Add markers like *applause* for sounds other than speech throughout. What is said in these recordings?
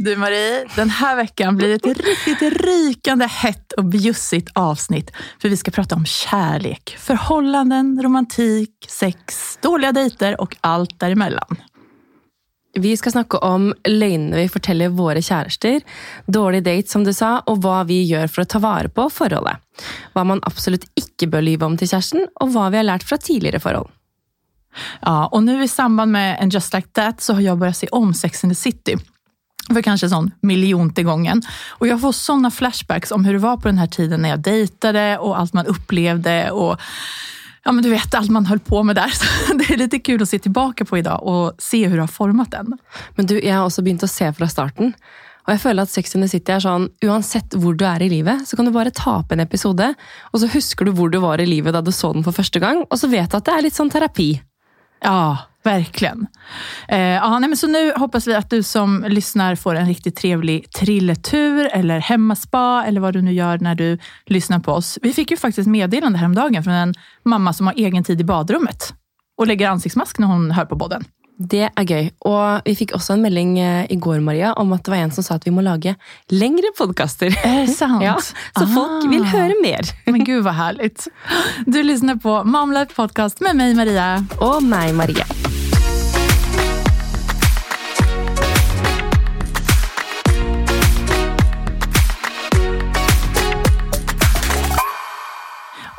Du Marie, den här veckan blir ett riktigt rykande hett och bjussigt avsnitt. För vi ska prata om kärlek, förhållanden, romantik, sex, dåliga dejter och allt däremellan. Vi skal snakke om løgnene vi forteller våre kjærester, dårlig date, som du sa, og hva vi gjør for å ta vare på forholdet. Hva man absolutt ikke bør lyve om til kjæresten, og hva vi har lært fra tidligere forhold. Ja, och nu i samband med en Just Like That så har jag börjat se om Sex and the City. För kanske sån miljonte gången. Och jag får såna flashbacks om hur det var på den här tiden när jag dejtade och allt man upplevde. Och ja, men du vet, allt man höll på med där. *laughs* Så det är lite kul att se tillbaka på idag och se hur det har format den. Men du, jeg har også begynt å se fra starten. Og jeg føler at Sex and the City er sånn, Uansett hvor du er i livet, så kan du bare ta opp en episode, og så husker du hvor du var i livet da du så den for første gang, og så vet du at det er litt sånn terapi. Ja, verkligen. Eh, ja, nej, men så nu hoppas vi att du som lyssnar får en riktigt trevlig trilletur eller hemmaspa eller vad du nu gör när du lyssnar på oss. Vi fick ju faktiskt meddelande häromdagen från en mamma som har egen tid i badrummet och lägger ansiktsmask när hon hör på podden. Det er gøy. Og vi fikk også en melding eh, i går Maria, om at det var en som sa at vi må lage lengre podkaster. *laughs* Ja, så folk Ah. vil høre mer. *laughs* Men gud vad härligt. Du lyssnar på Mamla Podcast med mig Maria. Og meg, Marie.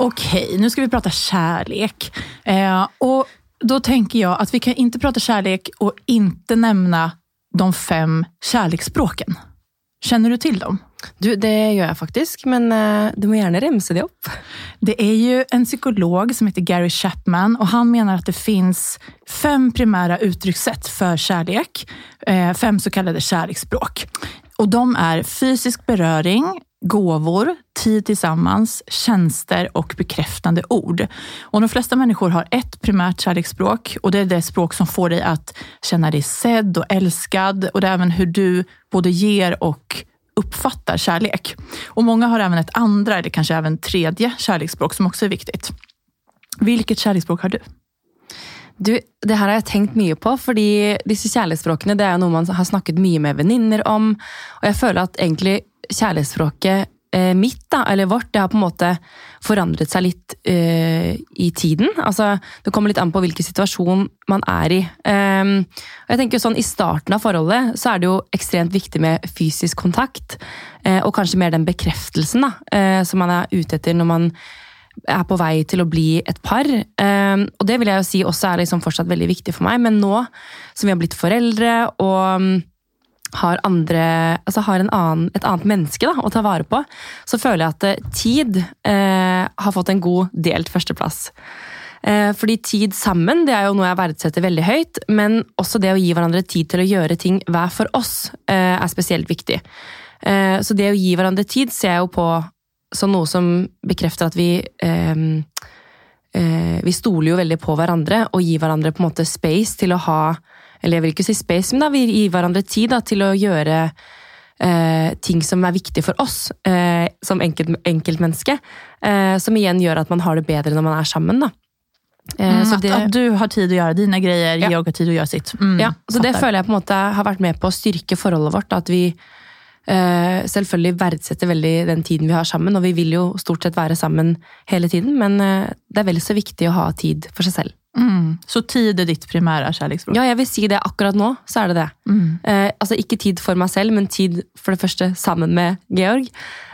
Okej, nu ska vi prata kärlek. Eh, och då tänker jag att vi kan inte prata kärlek och inte nämna de fem kärleksspråken. Känner du till dem? Du, Det gjør jeg faktisk, men eh, du må gjerne remse de opp. Det är ju en psykolog som heter Gary Chapman och han menar att det finns fem primära uttryckssätt för kärlek. Eh, fem så kallade kärleksspråk. Och de är fysisk beröring, gåvor, tid tillsammans, tjänster och bekräftande ord. Och de flesta människor har ett primärt kärleksspråk och det är det språk som får dig att känna dig sedd och älskad och det är även hur du både ger och uppfattar kärlek. Och många har även ett andra eller kanske även tredje kärleksspråk som också är viktigt. Vilket kärleksspråk har du? Du, Det her har jeg tenkt mye på, fordi disse kjærlighetsspråkene det er noe man har snakket mye med venninner om. Og jeg føler at egentlig kjærlighetsspråket eh, mitt, da, eller vårt, det har på en måte forandret seg litt eh, i tiden. Altså, Det kommer litt an på hvilken situasjon man er i. Ehm, og jeg tenker jo sånn, I starten av forholdet så er det jo ekstremt viktig med fysisk kontakt. Eh, og kanskje mer den bekreftelsen da, eh, som man er ute etter når man er på vei til å bli et par. Um, og det vil jeg jo si også er liksom fortsatt veldig viktig for meg, men nå som vi har blitt foreldre og um, har, andre, altså har en annen, et annet menneske da, å ta vare på, så føler jeg at eh, tid eh, har fått en god delt førsteplass. Eh, fordi tid sammen det er jo noe jeg verdsetter veldig høyt, men også det å gi hverandre tid til å gjøre ting hver for oss eh, er spesielt viktig. Eh, så det å gi hverandre tid ser jeg jo på som noe som bekrefter at vi eh, Vi stoler jo veldig på hverandre og gir hverandre på en måte space til å ha Eller jeg vil ikke si space, men da vi gir hverandre tid da, til å gjøre eh, ting som er viktig for oss eh, som enkelt, enkeltmenneske. Eh, som igjen gjør at man har det bedre når man er sammen. da. Eh, så det- at, du har tid å gjøre dine greier, Ja. jeg har tid å gjøre sitt. Mm, Ja, så det føler jeg på en måte har vært med på å styrke forholdet vårt. At vi eh, selvfølgelig verdsetter veldig den tiden vi har sammen, og vi vil jo stort sett være sammen hele tiden, men eh, det er vel så viktig å ha tid for seg selv. Mm. Så tid er ditt primære kjærlighetsspråk? Ja, jeg vil si det akkurat nå, så er det det. Mm. Eh, altså ikke tid for meg selv, men tid for det første sammen med Georg.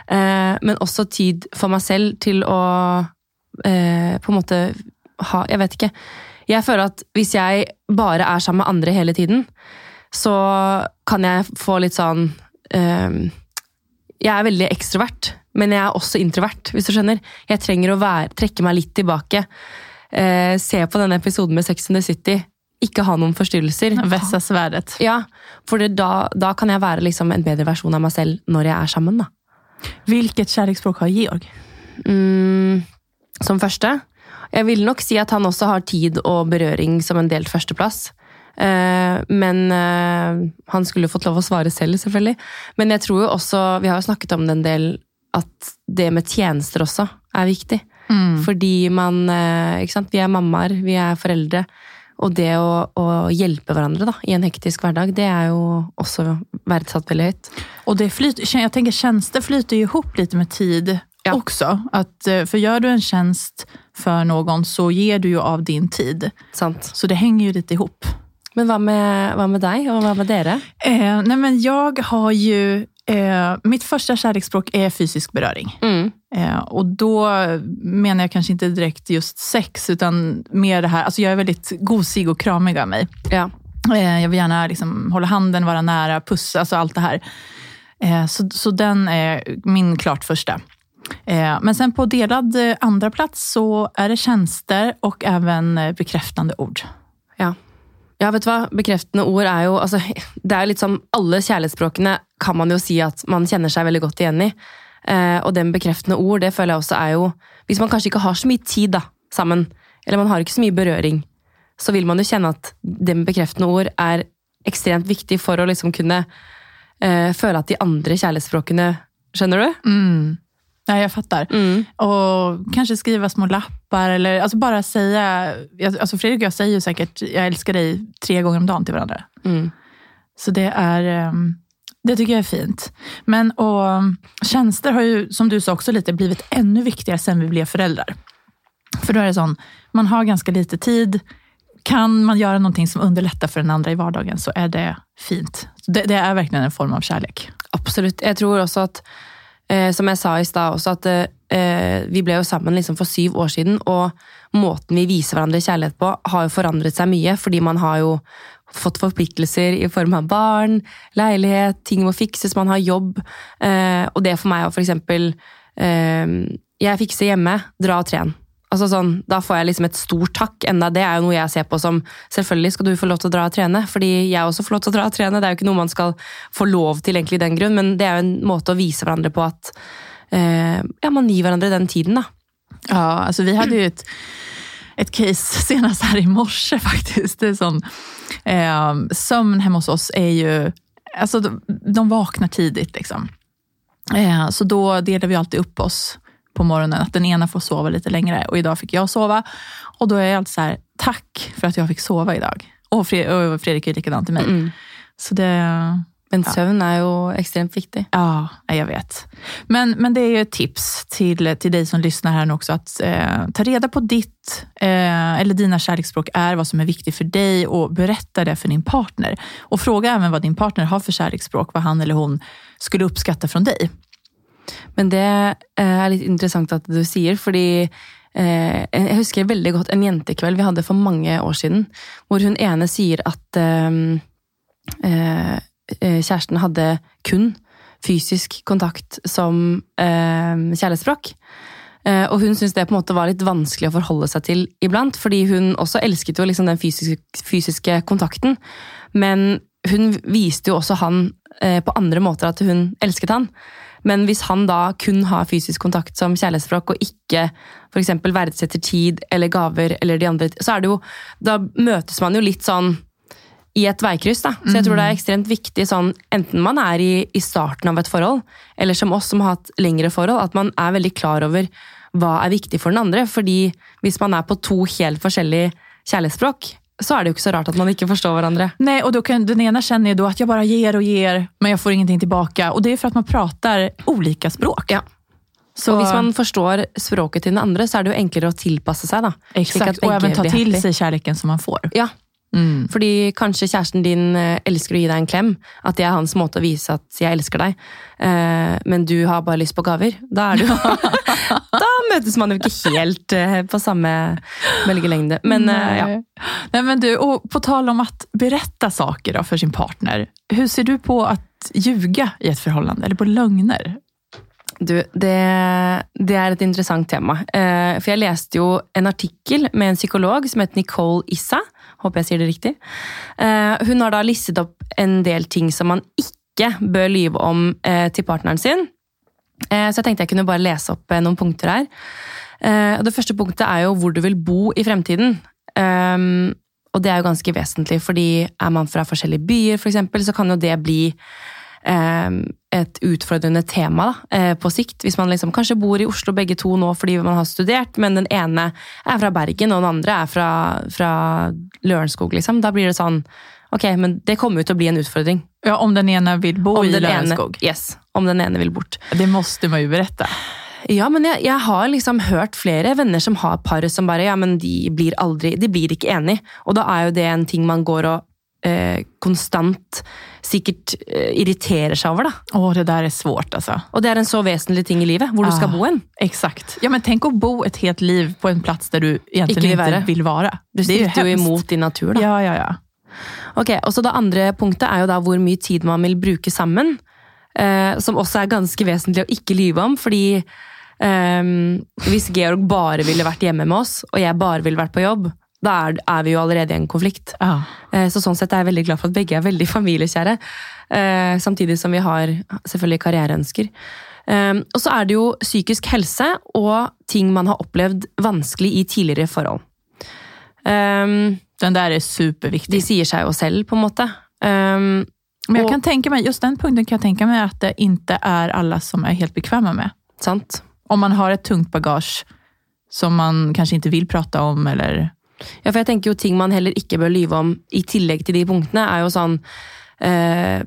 Eh, men også tid for meg selv til å eh, på en måte ha Jeg vet ikke. Jeg føler at hvis jeg bare er sammen med andre hele tiden, så kan jeg få litt sånn eh, Jeg er veldig ekstrovert, men jeg er også introvert, hvis du skjønner. Jeg trenger å være, trekke meg litt tilbake. Eh, se på denne episoden med Sex and the City. Ikke ha noen forstyrrelser. Vässa svärdet. Ja, for det, da, da kan jeg være liksom en bedre versjon av meg selv når jeg er sammen. da. Hvilket kjærlighetsspråk har Georg? Mm, som første. Jeg vil nok si at han også har tid og berøring som en delt førsteplass. Eh, men eh, han skulle fått lov å svare selv, selvfølgelig. Men jeg tror jo også, vi har jo snakket om det en del, at det med tjenester også er viktig. Mm. Fordi man eh, ikke sant? Vi er mammaer, vi er foreldre. Og det å, å hjelpe hverandre da, i en hektisk hverdag, det er jo også verdsatt veldig høyt. Og det flyter, jeg tenker tjenester flyter jo ihop litt med tid Ja. også. At, for gjør du en tjeneste for noen, så gir du jo av din tid. Sant. Så det henger jo litt i ihop. Men hva med, hva med deg, og hva med dere? Eh, nei, men jeg har ju, eh, mitt första kärleksspråk är fysisk beröring. Mm. Eh, och då menar jag kanske inte direkt just sex, utan mer det här, alltså jag är väldigt gosig och kramig av mig. Ja. Eh, jag vill gärna liksom hålla handen, vara nära, pussa, alltså allt det här. Eh, så, så den är min klart första. Eh, men sen på delad eh, andra plats så är det tjänster och även eh, bekräftande ord. Ja. Vet du hva? Bekreftende ord er jo altså, Det er litt sånn Alle kjærlighetsspråkene kan man jo si at man kjenner seg veldig godt igjen i. Eh, og den bekreftende ord, det føler jeg også er jo Hvis man kanskje ikke har så mye tid da, sammen, eller man har ikke så mye berøring, så vil man jo kjenne at det med bekreftende ord er ekstremt viktig for å liksom kunne eh, føle at de andre kjærlighetsspråkene Skjønner du? Mm. Ja, jag fattar. Och kanske skriva små lappar eller alltså bara säga... jag- Alltså Fredrik och jag säger ju säkert jag älskar dig tre gånger om dagen till varandra. Mm. Så det är... ehm, Det tycker jag är fint. Men och, tjänster har ju, som du sa också lite, blivit ännu viktigare sen vi blev föräldrar. För då är det sån, man har ganska lite tid. Kan man göra någonting som underlättar för den andra i vardagen så är det fint. Det, det är verkligen en form av kärlek. Absolut. Jeg tror også at, eh, som jeg sa i stad også, at eh, vi ble jo sammen liksom for syv år siden, og måten vi viser hverandre kjærlighet på, har jo forandret seg mye, fordi man har jo fått forpliktelser i form av barn, leilighet, ting må fikses, man har jobb. Eh, og det for meg er for eksempel eh, Jeg fikser hjemme, dra og tren. Altså sånn, da får jeg liksom et stort takk. Enda det er jo noe jeg ser på som Selvfølgelig skal du få lov til å dra og trene, fordi jeg også får lov til å dra og trene. Det er jo ikke noe man skal få lov til egentlig i den grunn, men det er jo en måte å vise hverandre på at eh, ja, man gir hverandre den tiden, da. Ja, altså vi hadde jo et, et case *laughs* senest her i morse faktisk. Det er sånn eh, Søvn hjemme hos oss er jo alltså de, de vaknar tidigt liksom. Eh, så da deler vi alltid opp oss på morgonen, att den ena får sova lite längre och idag fick jag sova. Och då är jag alltid så här, tack för att jag fick sova idag. Och, och Fredrik är likadant till mig. Mm. Så det, Men søvn er jo ekstremt viktig. Ja, jeg vet. Men, men det er jo et tips til, til deg som lyssnar her nå også, at eh, ta reda på ditt eh, eller dina kjærlighetsspråk er hva som er viktig for deg, og berätta det for din partner. Og fråga også hva din partner har for kjærlighetsspråk, hva han eller hun skulle oppskatte fra dig. Men det eh, er litt interessant at du sier, fordi eh, jeg husker veldig godt en jentekveld vi hadde for mange år siden, hvor hun ene sier at eh, kjæresten hadde kun fysisk kontakt som kjærlighetsspråk. Og hun syntes det på en måte var litt vanskelig å forholde seg til iblant, fordi hun også elsket jo liksom den fysiske, fysiske kontakten. Men hun viste jo også han eh, på andre måter at hun elsket han. Men hvis han da kun har fysisk kontakt som kjærlighetsspråk, og ikke f.eks. verdsetter tid eller gaver, eller de andre, så er det jo Da møtes man jo litt sånn i et veikryss. da. Så jeg tror det er ekstremt viktig, sånn, enten man er i, i starten av et forhold, eller som oss som har hatt lengre forhold, at man er veldig klar over hva er viktig for den andre. fordi hvis man er på to helt forskjellige kjærlighetsspråk, så er det jo ikke så rart at man ikke forstår hverandre. Nej, och då kan, den ena känner ju då att jag bara ger och ger, men jag får ingenting tillbaka. Och det är för att man pratar olika språk. Ja. Så, Og hvis man forstår språket til den andre, så er det jo enklere å tilpasse seg. da. Exakt, og och ta til seg kjærligheten som man får. Ja, Mm. Fordi kanskje kjæresten din eh, elsker å gi deg en klem. At det er hans måte å vise at 'jeg elsker deg'. Eh, men du har bare lyst på gaver. Da, er du, *laughs* da møtes man jo ikke helt eh, på samme bølgelengde. Men Nei. ja. Nej, men du, og på tal om å berette saker for för sin partner. Hvordan ser du på å ljuge i et forhold, Eller på løgner? Du, det, det er et interessant tema. For jeg leste jo en artikkel med en psykolog som heter Nicole Issa. Håper jeg sier det riktig. Eh, hun har da listet opp en del ting som man ikke bør lyve om eh, til partneren sin. Eh, så jeg tenkte jeg kunne bare lese opp noen punkter her. Det første punktet er jo hvor du vil bo i fremtiden. Og det er jo ganske vesentlig, fordi er man fra forskjellige byer, for eksempel, så kan jo det bli et utfordrende tema da, eh, på sikt. Hvis man liksom kanskje bor i Oslo begge to nå fordi man har studert, men den ene er fra Bergen og den andre er fra, fra Lørenskog, liksom. Da blir det sånn Ok, men det kommer jo til å bli en utfordring. Ja, om den ene vil bo Om i Lørenskog? ene, yes, om den ene vil bort. Det måste man jo berette. Ja, men jeg, jeg har liksom hørt flere venner som har par som bare Ja, men de blir aldri De blir ikke enige. Og da er jo det en ting man går og eh, konstant sikkert eh, irriterer seg over, da. Åh, det der er svårt altså. Og det er en så vesentlig ting i livet, hvor du skal Ah. bo hen. Exakt. Ja, men tenk å bo et helt liv på en plats der du egentlig Ikke vil inte være. Du stritter jo imot din natur, da. Ja, ja, ja. Ok, og så Det andre punktet er jo da hvor mye tid man vil bruke sammen. Eh, som også er ganske vesentlig å ikke lyve om. fordi eh, hvis Georg bare ville vært hjemme med oss, og jeg bare ville vært på jobb, da er, er vi jo allerede i en konflikt. ja. Eh, så sånn sett er jeg veldig glad for at begge er veldig *laughs* familiekjære. Eh, samtidig som vi har selvfølgelig karriereønsker. Eh, og så er det jo psykisk helse og ting man har opplevd vanskelig i tidligere forhold. Den der er superviktig. de sier seg jo selv, på en måte. Men jeg kan tenke meg, just den punkten kan jeg tenke meg at det ikke er alle som er helt bekvemme med. sant? Om man har et tungt bagasje som man kanskje ikke vil prate om eller... Ja, for jeg tenker jo ting man heller ikke bør lyve om i tillegg til de punktene, er jo sånn eh,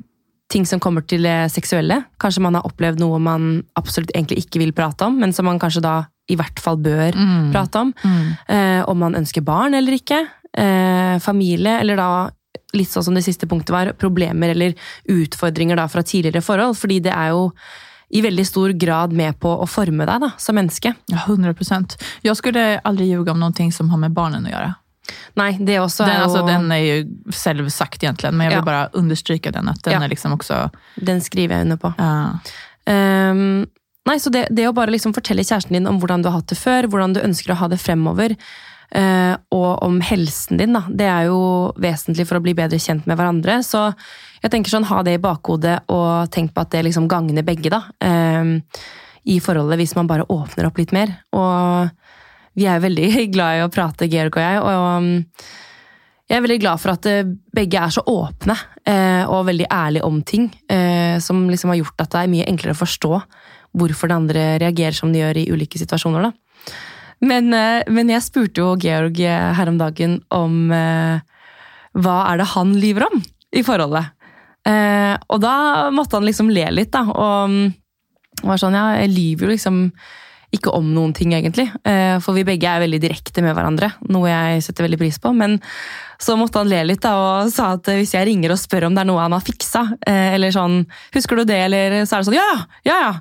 Ting som kommer til det seksuelle. Kanskje man har opplevd noe man absolutt egentlig ikke vil prate om, men som man kanskje da i hvert fall bør prate om. Eh, om man ønsker barn eller ikke. Eh, familie, eller da litt sånn som det siste punktet var, problemer eller utfordringer da fra tidligere forhold. Fordi det er jo i veldig stor grad med på å forme deg da, som menneske. Ja, 100 Jeg Jag skulle aldri ljuge om noe som har med barnen å gjøre. Nei, det også Den, er jo den er jo selvsagt, egentlig, men jeg vil Ja. bare understreke den. at den Ja. er liksom også Den skriver jeg under på. Ja. Um, nei, så det, det å bare liksom fortelle kjæresten din om hvordan du har hatt det før, hvordan du ønsker å ha det fremover, uh, og om helsen din, da, det er jo vesentlig for å bli bedre kjent med hverandre. Så jeg tenker sånn, ha det i bakhodet, og tenk på at det liksom gagner begge, da. ehm, I forholdet, hvis man bare åpner opp litt mer. Og vi er veldig *laughs* glad i å prate, Georg og jeg. og um, jeg er veldig glad for at eh, begge er så åpne eh, og veldig ærlige om ting. Eh, som liksom har gjort at det er mye enklere å forstå hvorfor de andre reagerer som de gjør i ulike situasjoner. Da. Men, men jeg spurte jo Georg her om dagen om hva er det han lyver om i forholdet. Eh, og da måtte han liksom le litt, da. Og var sånn, ja, jeg lyver jo liksom ikke om noen ting, egentlig. Eh, For vi begge er veldig direkte med hverandre, noe jeg setter veldig pris på. Men så måtte han le litt da, og sa at hvis jeg ringer og spør om det er noe han har fiksa, eh, eller sånn 'Husker du det?' eller så er det sånn 'Ja, ja! ja, ja,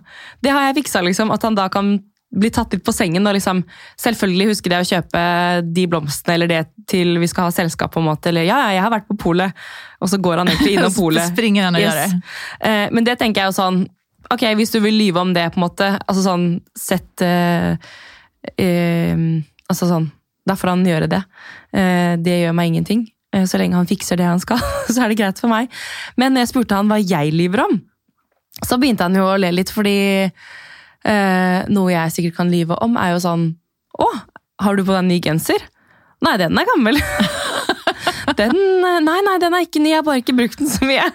Det har jeg fiksa', liksom. At han da kan bli tatt litt på sengen og liksom Selvfølgelig husker jeg å kjøpe de blomstene eller det til vi skal ha selskap, på en måte. Eller 'Ja, jeg har vært på polet', og så går han egentlig innom *laughs* polet. Springer han og yes. gjør det. Eh, men det tenker jeg jo sånn Ok, hvis du vil lyve om det, på en måte altså sånn Sett eh, eh, Altså sånn Da får han gjøre det. Eh, det gjør meg ingenting. Eh, så lenge han fikser det han skal, *laughs* så er det greit for meg. Men når jeg spurte han hva jeg lyver om, så begynte han jo å le litt, fordi eh, noe jeg sikkert kan lyve om, er jo sånn Å, har du på deg ny genser? Nei, den er gammel. *laughs* den, eh, nei, nei, den er ikke ny, jeg har bare ikke brukt den så mye.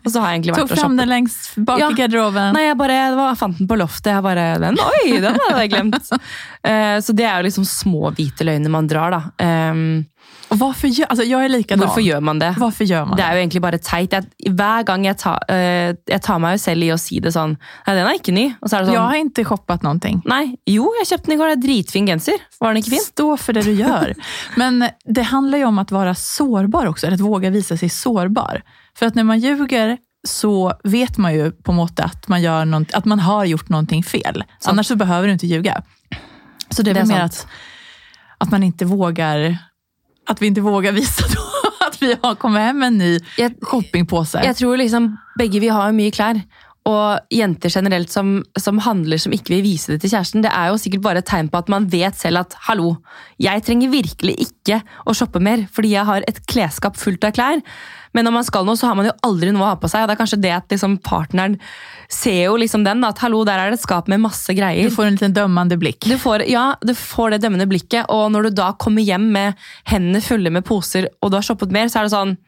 Og så har jeg egentlig vært Tok fram den lengst bak Ja. i garderoben. Nei, jeg bare jeg var, fant den på loftet. Jeg bare, den, Oi, den hadde jeg glemt! *laughs* Eh, så det er jo liksom små hvite løgner man drar, da. Och varför gör, alltså jag är likadan. hvorfor gjør man det? Varför gör man Det er jo egentlig bare teit. Jeg, hver gang jeg tar, eh, jeg tar meg jo selv i å si det sånn Nei, den er ikke ny. Og så er det Jag sånn har inte shoppat någonting. Nei, jo, jeg kjøpte den i går. Det er dritfin genser. Var den ikke fin? Stå for det du gjør. *laughs* Men det handler ju om att vara sårbar också, eller att våga visa sig sårbar. För att när man ljuger så vet man ju på en måte att man, gör något, att man har gjort någonting fel. Annars så behöver du inte ljuga. Så det är Det är mer sant. att, att man inte vågar att vi inte vågar visa då *laughs* at vi har kommet hjem med en ny Jeg, jeg tror liksom begge vi har mye klær. Og jenter generelt som, som handler som ikke vil vise det til kjæresten, det er jo sikkert bare et tegn på at man vet selv at hallo, jeg trenger virkelig ikke å shoppe mer, fordi jeg har et klesskap fullt av klær. Men når man skal noe, så har man jo aldri noe å ha på seg. Og det er kanskje det at liksom partneren ser jo liksom den, at hallo, der er det et skap med masse greier. Du får en liten dømmende blikk. Du får, ja, du får det dømmende blikket, og når du da kommer hjem med hendene fulle med poser, og du har shoppet mer, så er det sånn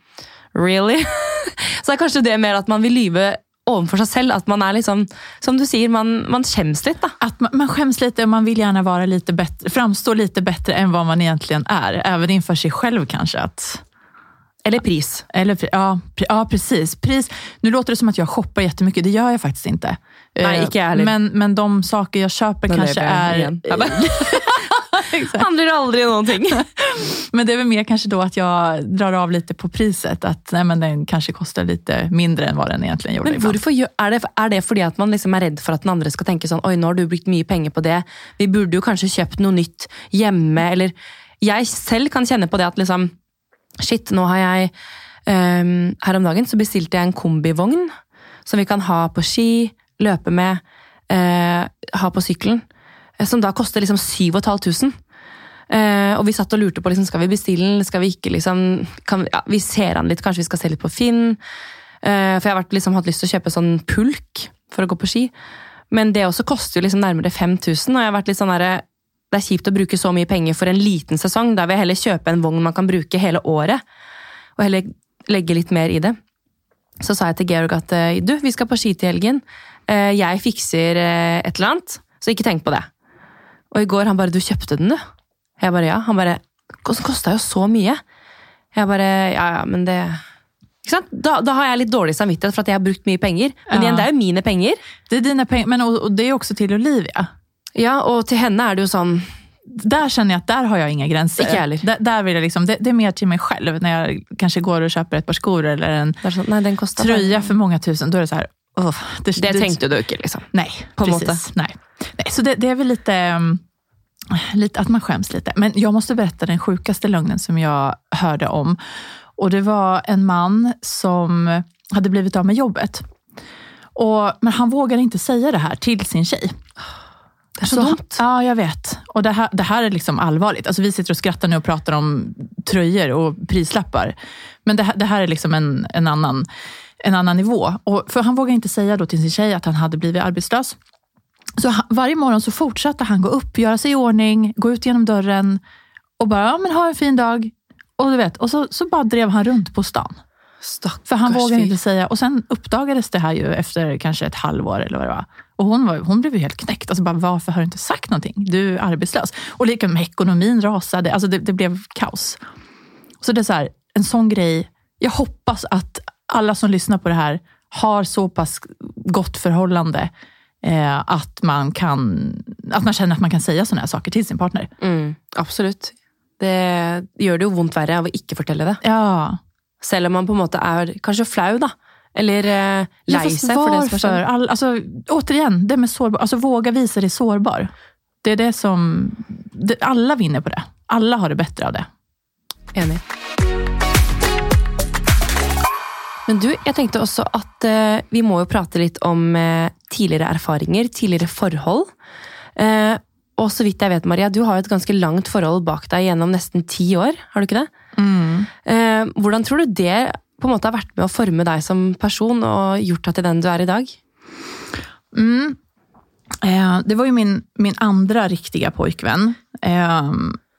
Really? *laughs* så er kanskje det mer at man vil lyve overfor seg selv. At man er liksom, som du sier, man, man skäms litt. da. At man, man skäms litt, og man vil gjerne være litt bedre, framstå litt bedre enn hva man egentlig er. Even innenfor seg selv, kanskje. Att, Eller pris. eller, ja, ja, precis. Pris. Nu låter det som att jag shoppar jättemycket. Det gör jag faktiskt inte. Nej, Eh, icke men, men de saker jag köper Nå kanske jeg är... *laughs* Handlar aldrig någonting. *laughs* Men det är väl mer kanske då att jag drar av lite på priset. Att nej, men den kanske kostar lite mindre än vad den egentligen gjorde. Men varför är det, är det fordi at man liksom er redd for at den andre skal tenke sånn Oi, nå har du brukt mye penger på det. Vi burde jo kanskje kjøpt noe nytt hjemme. Eller jeg selv kan kjenne på det at liksom Shit, nå har jeg um, Her om dagen så bestilte jeg en kombivogn som vi kan ha på ski, løpe med, uh, ha på sykkelen. eh, Som da koster liksom 7500. Uh, og vi satt og lurte på liksom, skal vi bestille den, skal vi ikke liksom kan, ja, Vi ser an litt, kanskje vi skal se litt på Finn. Uh, for jeg har vært, liksom, hatt lyst til å kjøpe sånn pulk for å gå på ski. Men det også koster jo liksom nærmere 5000, og jeg har vært litt sånn derre det er kjipt å bruke så mye penger for en liten sesong. Da vil jeg heller kjøpe en vogn man kan bruke hele året. Og heller legge litt mer i det. Så sa jeg til Georg at eh, du, vi skal på ski til helgen. Eh, Jeg fikser eh, et eller annet, så ikke tenk på det. Og i går han bare 'du kjøpte den, du'. Jeg bare ja. Han bare 'den kosta jo så mye'. Jeg bare ja ja, men det ikke sant? Da, da har jeg litt dårlig samvittighet for at jeg har brukt mye penger. Men Ja. igjen, det er jo mine penger. Det er dine penger, men og, og det er jo også til Olivia. Ja, Og til henne er det jo sånn der kjenner jeg at der har jeg inga grenser. Ikke heller. Der, der vil jeg liksom, det, det er mer til meg selv når jeg kanskje går og kjøper et par skor eller en sånn, Nei, den trøye for mange tusen. Da er det sånn oh, det, Det tenkte du ikke, liksom. Nei. På en måte. Nei. nei. så det, det er vel litt um, lite att man skäms lite. Men jeg måste berätta den sjukaste lögnen som jeg hørte om. Och Det var en man som hade blivit av med jobbet. Och, men han vågade ikke si det her til sin tjej. Det er så, dumt. Ja, jag vet. Och det här, det här är liksom allvarligt. Alltså, vi sitter och skrattar nu och pratar om tröjor och prislappar. Men det det här är liksom en, en, annan, en annan nivå. Och för han vågade inte säga då till sin tjej att han hade blivit arbetslös. Så han, varje morgon så fortsatte han gå upp, göra sig i ordning, gå ut genom dörren och bara, ja, men ha en fin dag. Och, du vet, och så, så bara drev han runt på stan. For För han vågade fyr. inte säga. Och sen uppdagades det här ju efter kanske ett halvår eller vad det var. Och hon, var, hon blev ju helt knäckt. Alltså bara, varför har du inte sagt någonting? Du är arbetslös. Och lika med ekonomin rasade. Alltså det, det blev kaos. Så det är så här, en sån grej. Jag hoppas att alla som lyssnar på det här har så pass gott förhållande eh, att, man kan, att man känner att man kan säga sånne här saker till sin partner. Mm, absolutt. Det gjør det jo vondt verre av å ikke fortelle det. Ja, Selv om man på en måte er kanskje flau, da. Eller eh, lei seg for det som har skjedd. All, alltså, återigen, det med sårbar, alltså, våga visa dig sårbar. Det är det som... Det, alla vinner på det. Alla har det bättre av det. Enig. Men du, jeg tenkte også at eh, vi må jo prate litt om eh, tidligere erfaringer, tidligere forhold. Eh, og så vidt jeg vet, Maria, du har et ganske langt forhold bak deg gjennom nesten ti år. Har du ikke det? Eh, hvordan tror du det på en måte har vært med å forme deg som person og gjort deg til den du er i dag? Mm. Eh, det var jo min, min andre riktige pojkvän. Eh,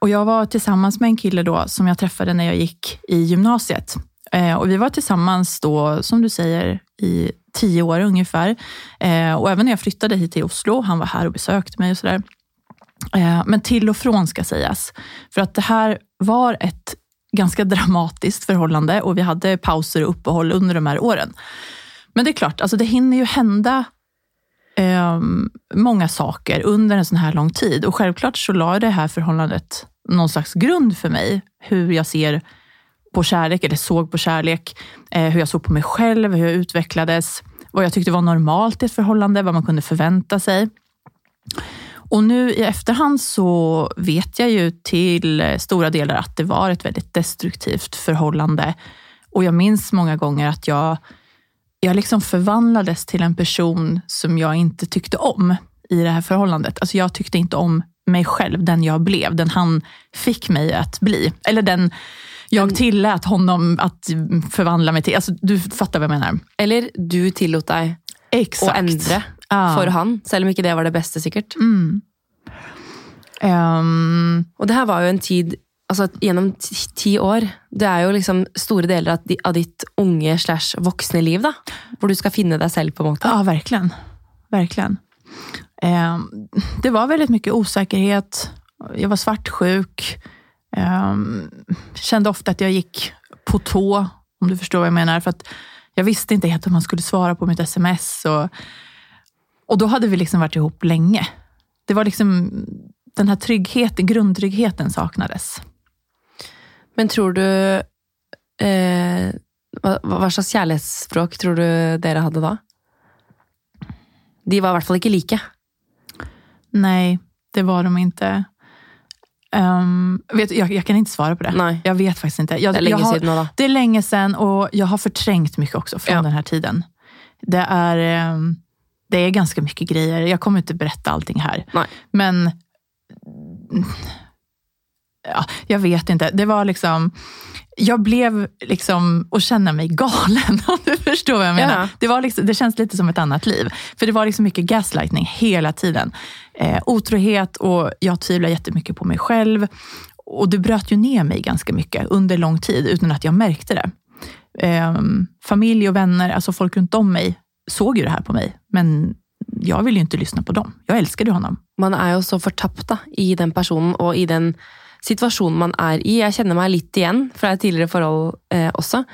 og jeg var sammen med en kille då som jeg traff når jeg gikk i gymnasiet. Eh, og vi var sammen då, som du sier, i ti år ungefär. Eh, og även när jeg flyttade hit til Oslo, han var her og besøkte meg og sådär. Eh, men til og från ska sägas. För att det här var ett ganska dramatiskt förhållande och vi hade pauser och uppehåll under de här åren. Men det är klart, alltså det hinner ju hända eh, många saker under en sån här lång tid. Och självklart så la det här förhållandet någon slags grund för mig. Hur jag ser på kärlek, eller såg på kärlek. Eh, hur jag såg på mig själv, hur jag utvecklades. Vad jag tyckte var normalt i ett förhållande, vad man kunde förvänta sig. Och nu i efterhand så vet jag ju till stora delar att det var ett väldigt destruktivt förhållande. Och jag minns många gånger att jag, jag liksom förvandlades till en person som jag inte tyckte om i det här förhållandet. Alltså jag tyckte inte om mig själv, den jag blev, den han fick mig att bli. Eller den jag tillät honom att förvandla mig till. Alltså, du fattar vad jag menar. Eller du tillot deg å Exakt. endre Ja. for han, selv om ikke det var det beste, sikkert. Mm. Um. Og det her var jo en tid altså, gjennom ti, år Det er jo liksom store deler av, ditt unge slash voksne liv, da. Hvor du skal finne deg selv, på en måte. Ja, virkelig. Virkelig. Um. det var veldig mye usikkerhet. Jeg var svartsjuk. Um, kände ofte at jeg gikk på tå, om du forstår hva jeg mener. For at jeg visste ikke helt om han skulle svara på mitt sms. Och, och då hade vi liksom varit ihop länge. Det var liksom den här tryggheten, grundtryggheten saknades. Men tror du eh, hva, hva slags kjærlighetsspråk tror du dere hadde da? De var i hvert fall ikke like. Nei, det var de ikke. Um, vet, jeg, jag, jag kan ikke svara på det. Nei. Jeg vet faktisk ikke. Jeg, Det er lenge har, siden nå, da. Det er lenge siden, og jeg har fortrengt mye også fra Ja. denne tiden. Det er ehm, det är ganska mycket grejer. Jag kommer inte berätta allting här. Nej. Men ja, jag vet inte. Det var liksom... Jag blev liksom och känna mig galen, *laughs* om du förstår vad jag menar. Ja. Det, var liksom, det känns lite som ett annat liv. För det var liksom mycket gaslightning hela tiden. Eh, otrohet och jag tvivlar jättemycket på mig själv. Och det bröt ju ner mig ganska mycket under lång tid utan att jag märkte det. Eh, familj och vänner, alltså folk runt om mig, såg ju det här på mig. Men jag ville ju inte lyssna på dem. Jag älskade ju honom. Man er jo så fortapt da, i den personen og i den situasjonen man er i. Jeg kjenner meg litt igjen fra et tidligere forhold eh, også.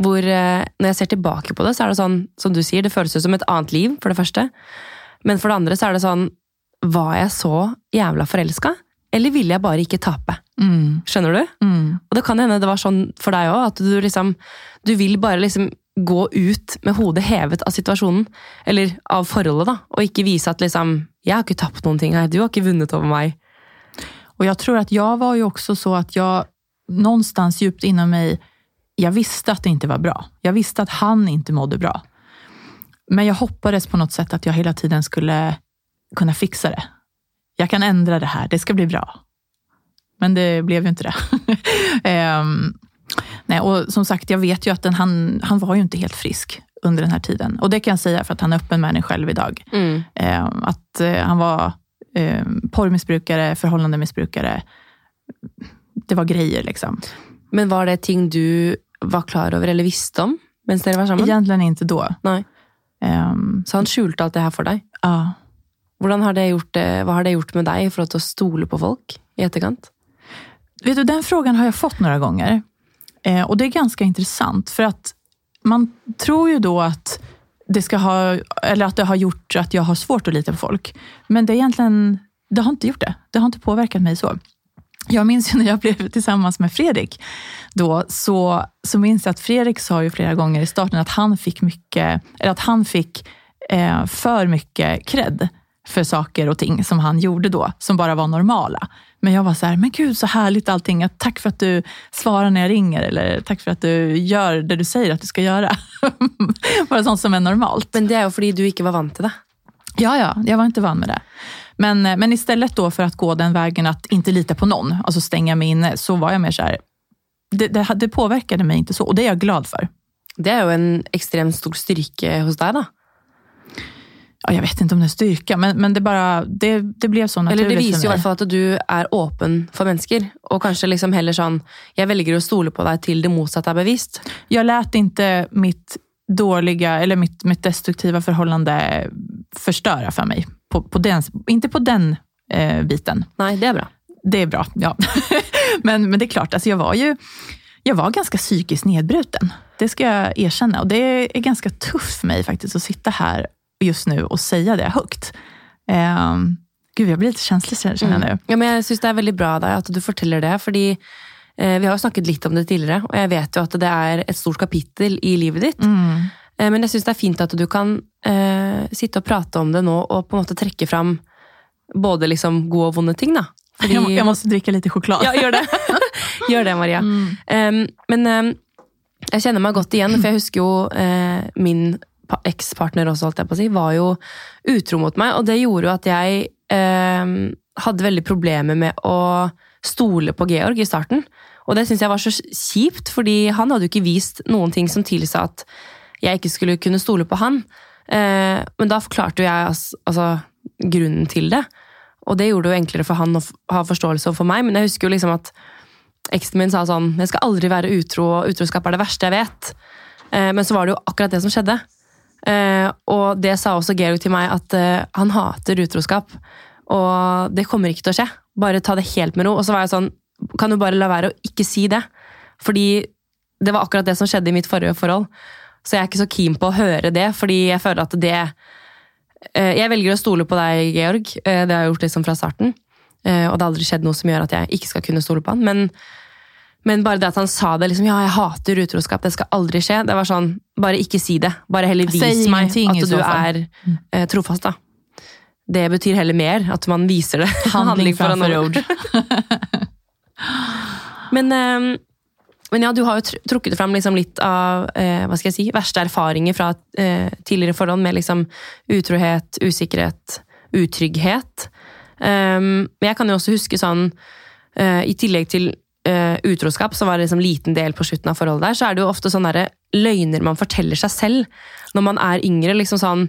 Hvor eh, når jeg ser tilbake på det, så er det sånn, som du sier, det føles ut som et annet liv, for det første. Men for det andre så er det sånn Var jeg så jævla forelska? Eller ville jeg bare ikke tape? Mm. Skjønner du? Mm. Og det kan hende det var sånn for deg òg, at du liksom Du vil bare liksom gå ut med hodet hevet av situasjonen, eller av forholdet, da, og ikke vise at liksom Jeg har ikke tapt noen ting her, du har ikke vunnet over meg. Og jeg tror at jeg var jo også så at jeg någonstans djupt inom meg jeg visste at det ikke var bra. Jeg visste at han ikke mådde bra. Men jeg hoppades på noe sett at jeg hele tiden skulle kunne fikse det. Jeg kan endre det her. det skal bli bra. Men det ble jo ikke det. *laughs* Ehm, nej, och som sagt, jag vet ju att den, han, han var ju inte helt frisk under den här tiden. Och det kan jag säga för att han är öppen med det själv idag. Eh, att eh, han var eh, porrmissbrukare, förhållandemissbrukare. Det var grejer liksom. Men var det ting du var klar over eller visste om mens dere var sammen? Egentligen inte då. Nej. Um, Så han skjulte alt det her for deg? ja. Hvordan har det gjort, hva har det gjort med deg i forhold til å stole på folk i etterkant? Vet du, den frågan har jag fått några gånger. Eh, och det är ganska intressant för att man tror ju då att det, ska ha, eller att det har gjort att jag har svårt att lita på folk. Men det är egentligen, det har inte gjort det. Det har inte påverkat mig så. Jag minns ju när jag blev tillsammans med Fredrik, då, så, så minns jag att Fredrik sa ju flera gånger i starten att han fick mycket, eller att han fick eh, för mycket cred för saker och ting som han gjorde då, som bara var normala. Men jag var så här, men gud så härligt allting. Att Tack för att du svarar när jag ringer eller tack för att du gör det du säger att du ska göra. *laughs* bara sånt som är normalt. Men det er jo fordi du ikke var vant til det. Ja, ja, jag var inte van med det. Men, eh, men istället då för att gå den vägen att inte lita på någon, alltså stänga mig inne, så var jag mer så här, det, det, det påverkade mig inte så och det är jag glad för. Det er jo en ekstremt stor styrke hos deg, da. Jag vet ikke om det er styrka, men, men det, bare, det, det blev så naturlig Eller det viser jo i hvert fall at du er åpen for mennesker. Og kanskje liksom heller sånn Jeg velger å stole på deg til det motsatte er bevisst. Jeg lät ikke mitt dårlige, eller mitt, mitt destruktive forhold förstöra for meg. På, på den, ikke på den eh, biten. Nei, det er bra. Det er bra, ja. *laughs* men, men det er klart, altså, jeg var jo jeg var ganske psykisk nedbruten. Det skal jeg erkjenne. Og det er ganske tøft for meg faktisk å sitte här just nu och säga det högt. Um, gud, jag blir lite känslig känner jag nu. Ja, men jeg syns det er veldig bra där, att at du forteller det, fordi eh, vi har jo snakket litt om det tidligere, og jeg vet jo at det er et stort kapittel i livet ditt. Mm. Eh, men jeg syns det er fint at du kan eh, sitte og prate om det nå, og på en måte trekke fram både liksom gode og vonde ting, da. Fordi- Jag, jag måste dricka lite choklad. Ja, gjør det. *laughs* gjør det, Maria. Um, men um, jeg kjenner meg godt igjen, for jeg husker jo eh, min ekspartner også, holdt jeg på å si, var jo utro mot meg, og det gjorde jo at jeg eh, hadde veldig problemer med å stole på Georg i starten. Og det syns jeg var så kjipt, fordi han hadde jo ikke vist noen ting som tilsa at jeg ikke skulle kunne stole på han. Eh, men da forklarte jo jeg altså, altså, grunnen til det. Og det gjorde det jo enklere for han å ha forståelse for meg, men jeg husker jo liksom at eksen min sa sånn Jeg skal aldri være utro, og utroskap er det verste jeg vet. Eh, men så var det jo akkurat det som skjedde. Eh, og det sa også Georg til meg, at eh, han hater utroskap. Og det kommer ikke til å skje. Bare ta det helt med ro. Og så var jeg sånn Kan du bare la være å ikke si det? Fordi det var akkurat det som skjedde i mitt forrige forhold. Så jeg er ikke så keen på å høre det, fordi jeg føler at det eh, Jeg velger å stole på deg, Georg. Det har jeg gjort liksom fra starten. Og det har aldri skjedd noe som gjør at jeg ikke skal kunne stole på han. Men, men bare det at han sa det, liksom, ja, jeg hater utroskap, det skal aldri skje. Det var sånn, Bare ikke si det. Bare heller vis meg at du er eh, trofast. da. Det betyr heller mer at man viser det. *laughs* Handling foran framfor ord. ord. *laughs* Men, eh, men ja, du har jo trukket fram liksom litt av eh, hva skal jeg si, verste erfaringer fra eh, tidligere forhold med liksom utrohet, usikkerhet, utrygghet. Um, men jeg kan jo også huske sånn eh, I tillegg til eh, utroskap, som var en liksom liten del på slutten av forholdet der, så er det jo ofte sånne løgner man forteller seg selv når man er yngre. liksom sånn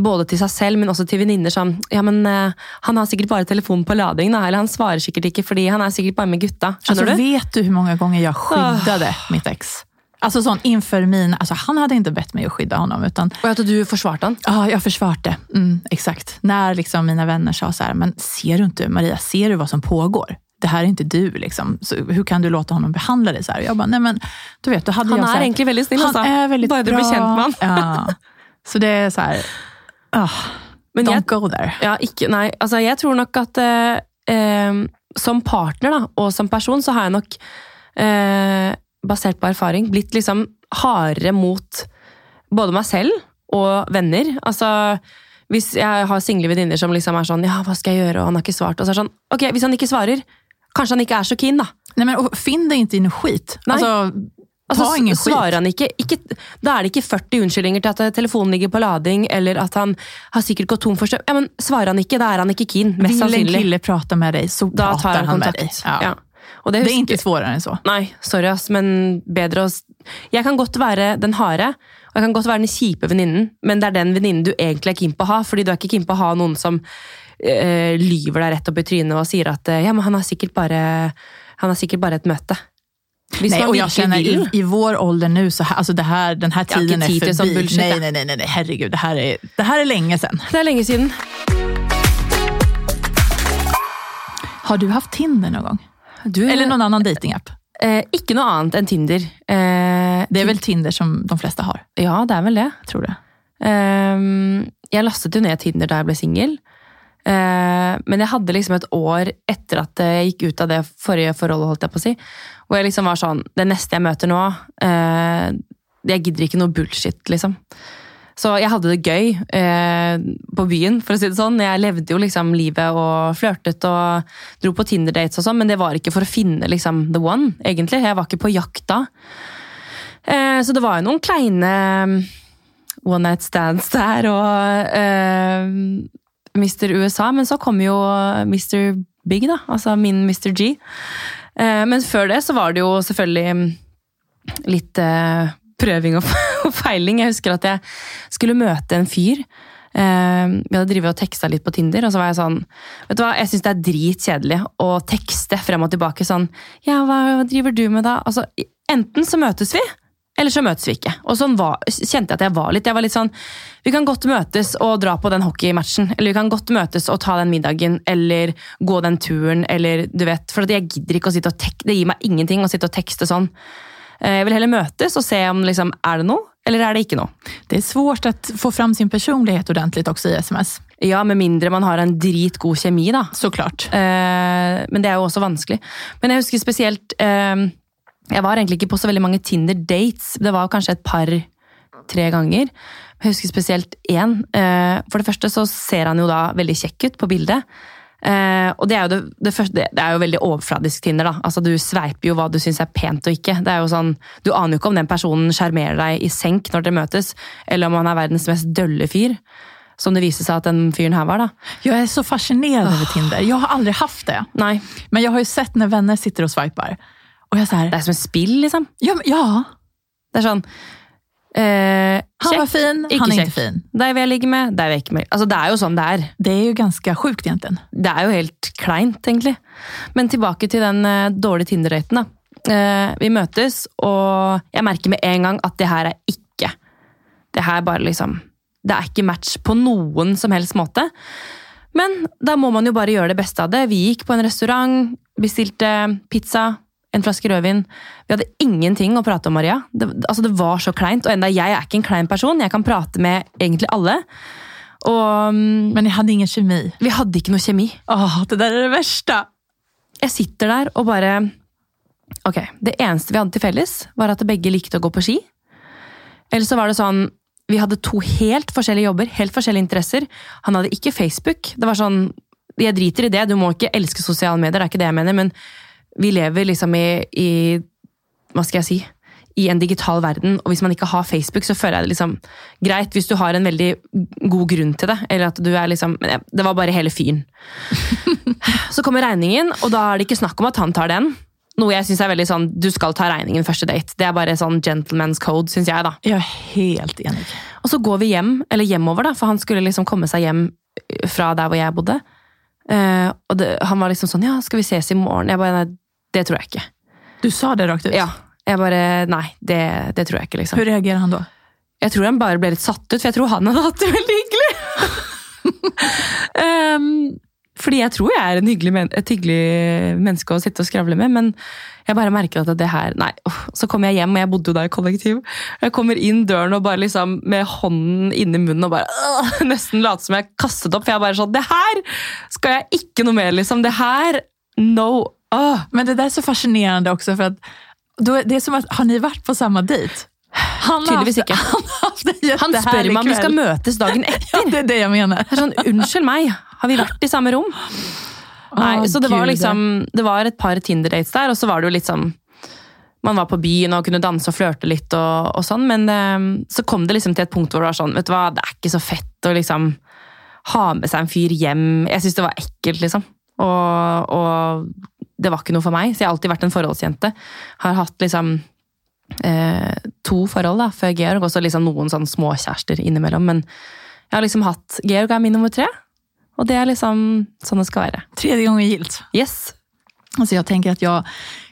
både til seg selv, men også til venninner sånn Ja, men uh, han har sikkert bare telefonen på lading, da. Eller han svarer sikkert ikke fordi han er sikkert bare med gutta. Skjønner altså, du? vet du hvor mange ganger jeg jag skyddade mitt ex? Alltså sånn inför min, alltså han hadde ikke bett meg å skydde honom utan Og at du forsvarte han. Ja, jeg försvarte. Mm, exakt. När liksom mina vänner sa så här, men ser du ikke, Maria, ser du hva som pågår? Det här är inte du, liksom. så hur kan du låta honom behandla dig så här? Och jag bara, nej men, du vet, då hade Han jag er här, egentlig veldig snill, han altså. är väldigt Bare du blir kjent med han. Ja. Så det är så här, oh, *laughs* Men don't jeg, go there. ja, ikke, nei, altså jeg tror nok at eh, eh, som partner da, og som person, så har jeg nok, eh, basert på erfaring, blitt liksom hardere mot både meg selv og venner. Altså, hvis jeg har single venninner som liksom er sånn Ja, hva skal jeg gjøre? Og han har ikke svart. Og så er det sånn Ok, hvis han ikke svarer, kanskje han ikke er så keen, da. Nei, men, finn dig ikke i noe skit. Nei. Altså, ta ingen skit. svarer han ikke, ikke Da er det ikke 40 unnskyldninger til at eh, telefonen ligger på lading, eller at han har sikkert gått tom for strøm. Ja, men svarer han ikke, da er han ikke keen. Mest Vil en sannsynlig. kille prata med deg, så Da tar han han med deg. Ja. Ja. Det, Det er ikke vanskeligere än så. Nei, sorry ass, men bedre å Jeg kan godt være den harde, og jeg kan godt være den kjipe venninnen, men det er den venninnen du egentlig er keen på å ha, fordi du er ikke keen på å ha noen som eh, lyver deg rett opp i trynet og sier at eh, ja, men han har sikkert bare, han har sikkert bare et møte. Hvis Nej, och jag känner i, i vår ålder nu, så här, alltså det här, den här tiden är förbi. bullshit, nej, nej, nej, nej, herregud. Det här, är, det här är länge sedan. Det er lenge siden. Har du haft Tinder någon gång? Du, Eller någon annan datingapp? eh, ikke noe annet enn Tinder. Eh, Det er vel Tinder som de fleste har, Ja, det er vel det. tror du? Eh, jeg lastet jo ned Tinder da jeg ble singel. Eh, men jeg hadde liksom et år etter at jeg gikk ut av det forrige forholdet, holdt jeg på å si. Hvor jeg liksom var sånn Det neste jeg møter nå eh, Jeg gidder ikke noe bullshit, liksom. Så jeg hadde det gøy eh, på byen, for å si det sånn. Jeg levde jo liksom livet og flørtet og dro på Tinder-dates og sånn, men det var ikke for å finne liksom the one, egentlig. Jeg var ikke på jakt da. Eh, så det var jo noen kleine one night stands der og eh, Mr. USA, men så kom jo Mr. Big, da. Altså min Mr. G. Eh, men før det så var det jo selvfølgelig mm, litt eh, prøving og, *laughs* feiling. Jeg husker at jeg skulle møte en fyr. Eh, vi hadde drivet og teksta litt på Tinder, og så var jeg sånn Vet du hva, jeg syns det er dritkjedelig å tekste frem og tilbake sånn Ja, hva driver du med da? Altså, enten så møtes vi, eller så møtes vi ikke. Og sånn var, kjente jeg at jeg var litt. Jeg var litt sånn Vi kan godt møtes og dra på den hockeymatchen, eller vi kan godt møtes og ta den middagen, eller gå den turen, eller du vet For jeg gidder ikke å sitte og tek Det gir meg ingenting å sitte og tekste sånn. Eh, Jeg vil heller møtes og se om liksom, er det noe, eller er det ikke noe. Det er svårt å få fram sin personlighet ordentlig også i sms. Ja, med mindre man har en dritgod kjemi, da. Såklart. Eh, men det er jo også vanskelig. Men jeg husker spesielt eh, Jeg var egentlig ikke på så veldig mange Tinder-dates. Det var kanskje et par-tre ganger. Jeg husker spesielt én. Eh, for det første så ser han jo da veldig kjekk ut på bildet. Eh, og det er, jo det, det, første, det, er jo veldig overfladisk Tinder. da. Altså Du sveiper jo hva du syns er pent og ikke. Det er jo sånn, Du aner jo ikke om den personen sjarmerer deg i senk når dere møtes, eller om han er verdens mest dølle fyr. Som det viser seg at den fyren her var. da. Jeg er så fascinert over Tinder. Jeg har aldri haft det. Nei, Men jeg har jo sett når venner sitter og swipar. Och jag så här, Det er som et spill, liksom. ja, ja. Det er sånn Eh, Han var fin, Ikke han er inte fin. Deg vil jeg ligge med, det vil jeg ikke med. Altså, det er jo sånn det er. Det er jo ganske sjukt egentlig. Det er jo helt kleint, egentlig. Men tilbake til den eh, dårlige Tinder-daten. da. Eh, vi møtes, og jeg merker med en gang at det her er ikke Det her bare liksom Det er ikke match på noen som helst måte. Men da må man jo bare gjøre det beste av det. Vi gikk på en restaurant, bestilte pizza, en flaske rødvin. Vi hadde ingenting å prate om, Maria. Det, altså, det var så kleint. Og enda jeg er ikke en klein person, jeg kan prate med egentlig alle. Og mm, Men jeg hadde ingen kjemi. vi hadde ikke noe kjemi. Åh, det der er det verste! Jeg sitter der og bare Ok, det eneste vi hadde til felles, var at begge likte å gå på ski. Eller så var det sånn Vi hadde to helt forskjellige jobber, helt forskjellige interesser. Han hadde ikke Facebook. Det var sånn Jeg driter i det, du må ikke elske sosiale medier, det er ikke det jeg mener, men vi lever liksom i, i Hva skal jeg si? I en digital verden, og hvis man ikke har Facebook, så føler jeg det liksom greit hvis du har en veldig god grunn til det. Eller at du er liksom Det var bare hele fyren. *laughs* Så kommer regningen, og da er det ikke snakk om at han tar den. Noe jeg synes er veldig sånn, Du skal ta regningen første date. Det er bare sånn gentleman's code, syns jeg. da. Jeg er helt enig. Og så går vi hjem, eller hjemover, da, for han skulle liksom komme seg hjem fra der hvor jeg bodde. Uh, og det, han var liksom sånn Ja, skal vi ses i morgen? Jeg bare Nei, det tror jeg ikke. Du sa det rakt ut. Ja, Jeg bare Nei, det, det tror jeg ikke, liksom. Hvordan reagerer han da? Jeg tror han bare ble litt satt ut, for jeg tror han hadde hatt det veldig hyggelig. um, *laughs* fordi jeg tror jeg er en hyggelig men et hyggelig menneske å sitte og skravle med, men jeg bare merker at det her Nei. Så kommer jeg hjem, og jeg bodde jo der i kollektiv. Jeg kommer inn døren og bare liksom med hånden inni munnen og bare øh, Nesten late som jeg kastet opp, for jeg bare sånn Det her skal jeg ikke noe mer, liksom. Det her No. Åh. Men det där är så fascinerande också för att då, det är som att, har ni varit på samma dejt? Han Tydeligvis ikke. Han Han spør meg om vi skal møtes dagen *laughs* etter. Ja, det är det jag menar. Det er sånn, Unnskyld meg, har vi vært i samme rom? Nei, Åh, så det var liksom Det var et par Tinder-dates der, og så var det jo litt sånn Man var på byen og kunne danse og flørte litt, og, og sånn, men eh, så kom det liksom til et punkt hvor det var sånn Vet du hva, det er ikke så fett å liksom ha med seg en fyr hjem. Jeg syns det var ekkelt, liksom. Og, og det var ikke noe for meg, så jeg har alltid vært en forholdsjente. Har hatt liksom eh, to forhold da, før Georg, og så liksom noen sånn småkjærester innimellom. Men jeg har liksom hatt Georg er min nummer tre, og det er liksom sånn det skal være. Tredje gang gilt. Yes. Alltså jag tänker att jag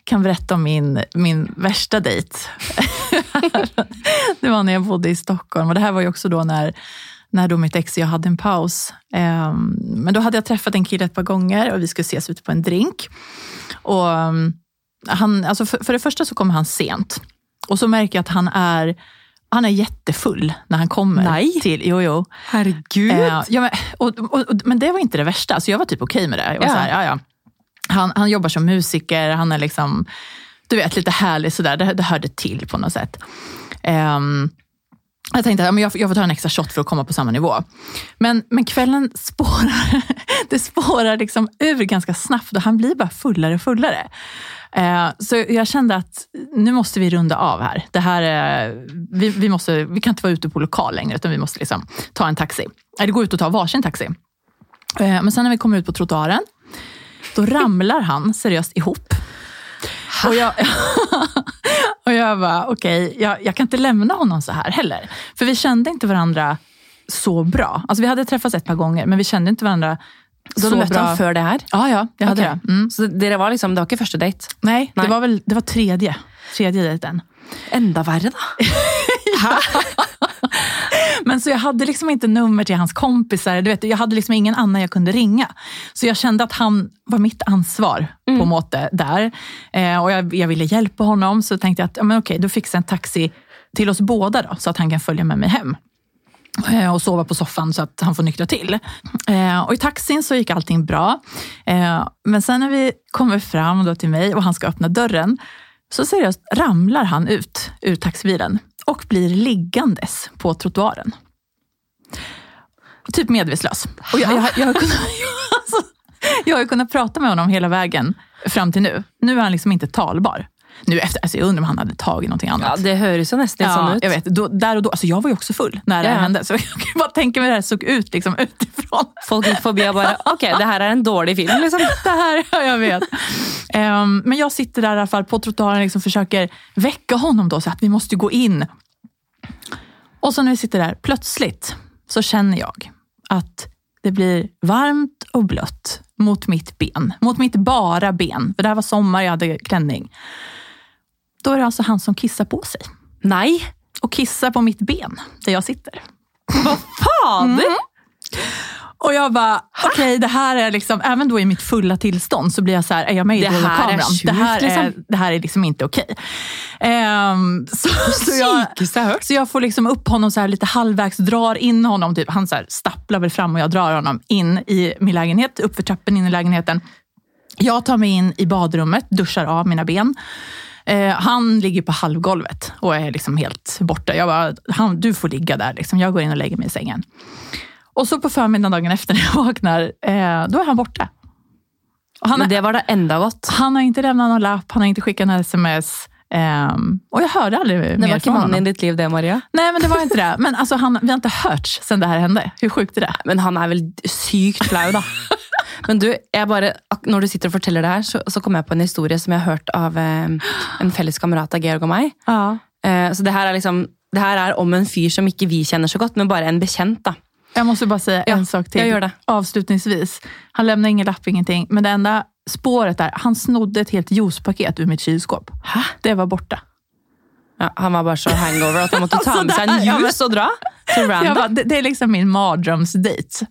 kan berätta om min, min värsta dejt. *laughs* det var när jag bodde i Stockholm och det här var ju också då när, när då mitt ex och jag hade en paus. Ehm, Men då hade jag träffat en kille ett par gånger och vi skulle ses ute på en drink. Och um, han, alltså för, för det första så kommer han sent. Och så märker jag att han är, han är jättefull när han kommer. Nej. Till, jo, jo. Herregud. Eh, ja, men, och, och, och, men det var inte det värsta, så jag var typ okej med det. Jag var Ja. så här, ja, ja. Han, han jobbar som musiker, han är liksom, du vet, lite härlig sådär. Det, det hörde till på något sätt. Ehm, jag tänkte att jag, får- ta en extra shot för att komma på samma nivå. Men, men kvällen spårar, *laughs* det spårar liksom ur ganska snabbt och han blir bara fullare och fullare. Eh, så jag kände att nu måste vi runda av här. Det här vi, vi, måste, vi kan inte vara ute på lokal längre, utan vi måste liksom ta en taxi. Eller gå ut och ta varsin taxi. Eh, men sen när vi kommer ut på trottoaren, då ramlar han seriöst ihop. Och jag, *laughs* och jag bara, okej, jag, jag kan inte lämna honom så här heller. För vi kände inte varandra så bra. Alltså vi hade träffats ett par gånger, men vi kände inte varandra så så hadde møtt bra. ham før det her? Ja, ja, jag hade okay. det. Mm. Så dere var liksom, det var ikke første date? Nej, Nej. det var väl det var tredje, tredje dejten. Enda verre, da. *laughs* Men så jag hade liksom inte nummer till hans kompisar. Du vet, jag hade liksom ingen annan jag kunde ringa. Så jag kände att han var mitt ansvar på en måte där. Eh, och jag, jag ville hjälpa honom, så tänkte jag att ja, men okej, då fixar jag en taxi till oss båda då, så att han kan följa med mig hem. Eh, och sova på soffan så att han får nyktra till. Eh, och I taxin så gick allting bra. Eh, men sen när vi kommer fram då till mig och han ska öppna dörren, så seriöst ramlar han ut ur taxibilen och blir liggandes på trottoaren. Typ medvetslös. Och jag, jag, jag, har kunnat, *laughs* jag har kunnat prata med honom hela vägen fram till nu. Nu är han liksom inte talbar. Nu efter, alltså jag undrar om han hade tagit någonting Ja. Det høres jo nesten Ja, ut. jag vet. Då, där och då, alltså jag var ju också full när det Ja. hände. Så *laughs* jag kan ju bara tänka mig hur det här såg ut liksom, utifrån. Folk gick förbi och bara, okej okay, det her er en dårlig film, liksom. *laughs* Det här, ja, jag vet. Um, men jag sitter där i alla fall på trottoaren och liksom försöker väcka honom då, så att vi måste gå in Och så när vi sitter där, plötsligt så känner jag att det blir varmt och blött mot mitt ben. Mot mitt bara ben. För det här var sommar, jag hade klänning. Då är det alltså han som kissar på sig. Nei! Och kissar på mitt ben, där jag sitter. Vad fan! Mm. Och jag bara, okej det här är liksom, även då i mitt fulla tillstånd så blir jag så här, är jag med i Det här kameran? är sjukt, det, här är, liksom. det här är liksom inte okej. Ehm, så, så, jag, så jag får liksom upp honom så här lite halvvägs, drar in honom, typ, han så här stapplar väl fram och jag drar honom in i min lägenhet, uppför trappen in i lägenheten. Jag tar mig in i badrummet, duschar av mina ben. Eh, han ligger på halvgolvet och är liksom helt borta. Jag bara, han, du får ligga där. Liksom. Jag går in och lägger mig i sängen. Och så på förmiddagen dagen efter när jag vaknar, eh, då är han borta. Han, Men det var da enda godt. han har ikke levnet noen lapp, han har ikke sendt noen sms. ehm, aldri mer fra ham. Det var ikke mannen i ditt liv, det, Maria. Nei, men det var ikke det. Men altså, han, vi har ikke hørt sen det her hendte. Hvor sjukt er det? Men han er vel sykt flau, da. *laughs* Men du, bare, når du sitter og forteller det her, så, så kom jeg på en historie som jeg har hørt av eh, en felles kamerat av Georg og meg. Ja. Eh, så det her er liksom det her er om en fyr som ikke vi kjenner så godt, men bare en bekjent. da. Jag måste bara säga Ja, en sak till. jag gör det. Avslutningsvis. Han lämnade ingen lapp, ingenting. Men det enda spåret där, han snodde ett helt juicepaket ur mitt kylskåp. Hæ? Det var borta. Ja, han var bare så hangover at han måtte *laughs* ta med seg en juice og dra. Så random. bara, det, det er liksom min mardrömsdate.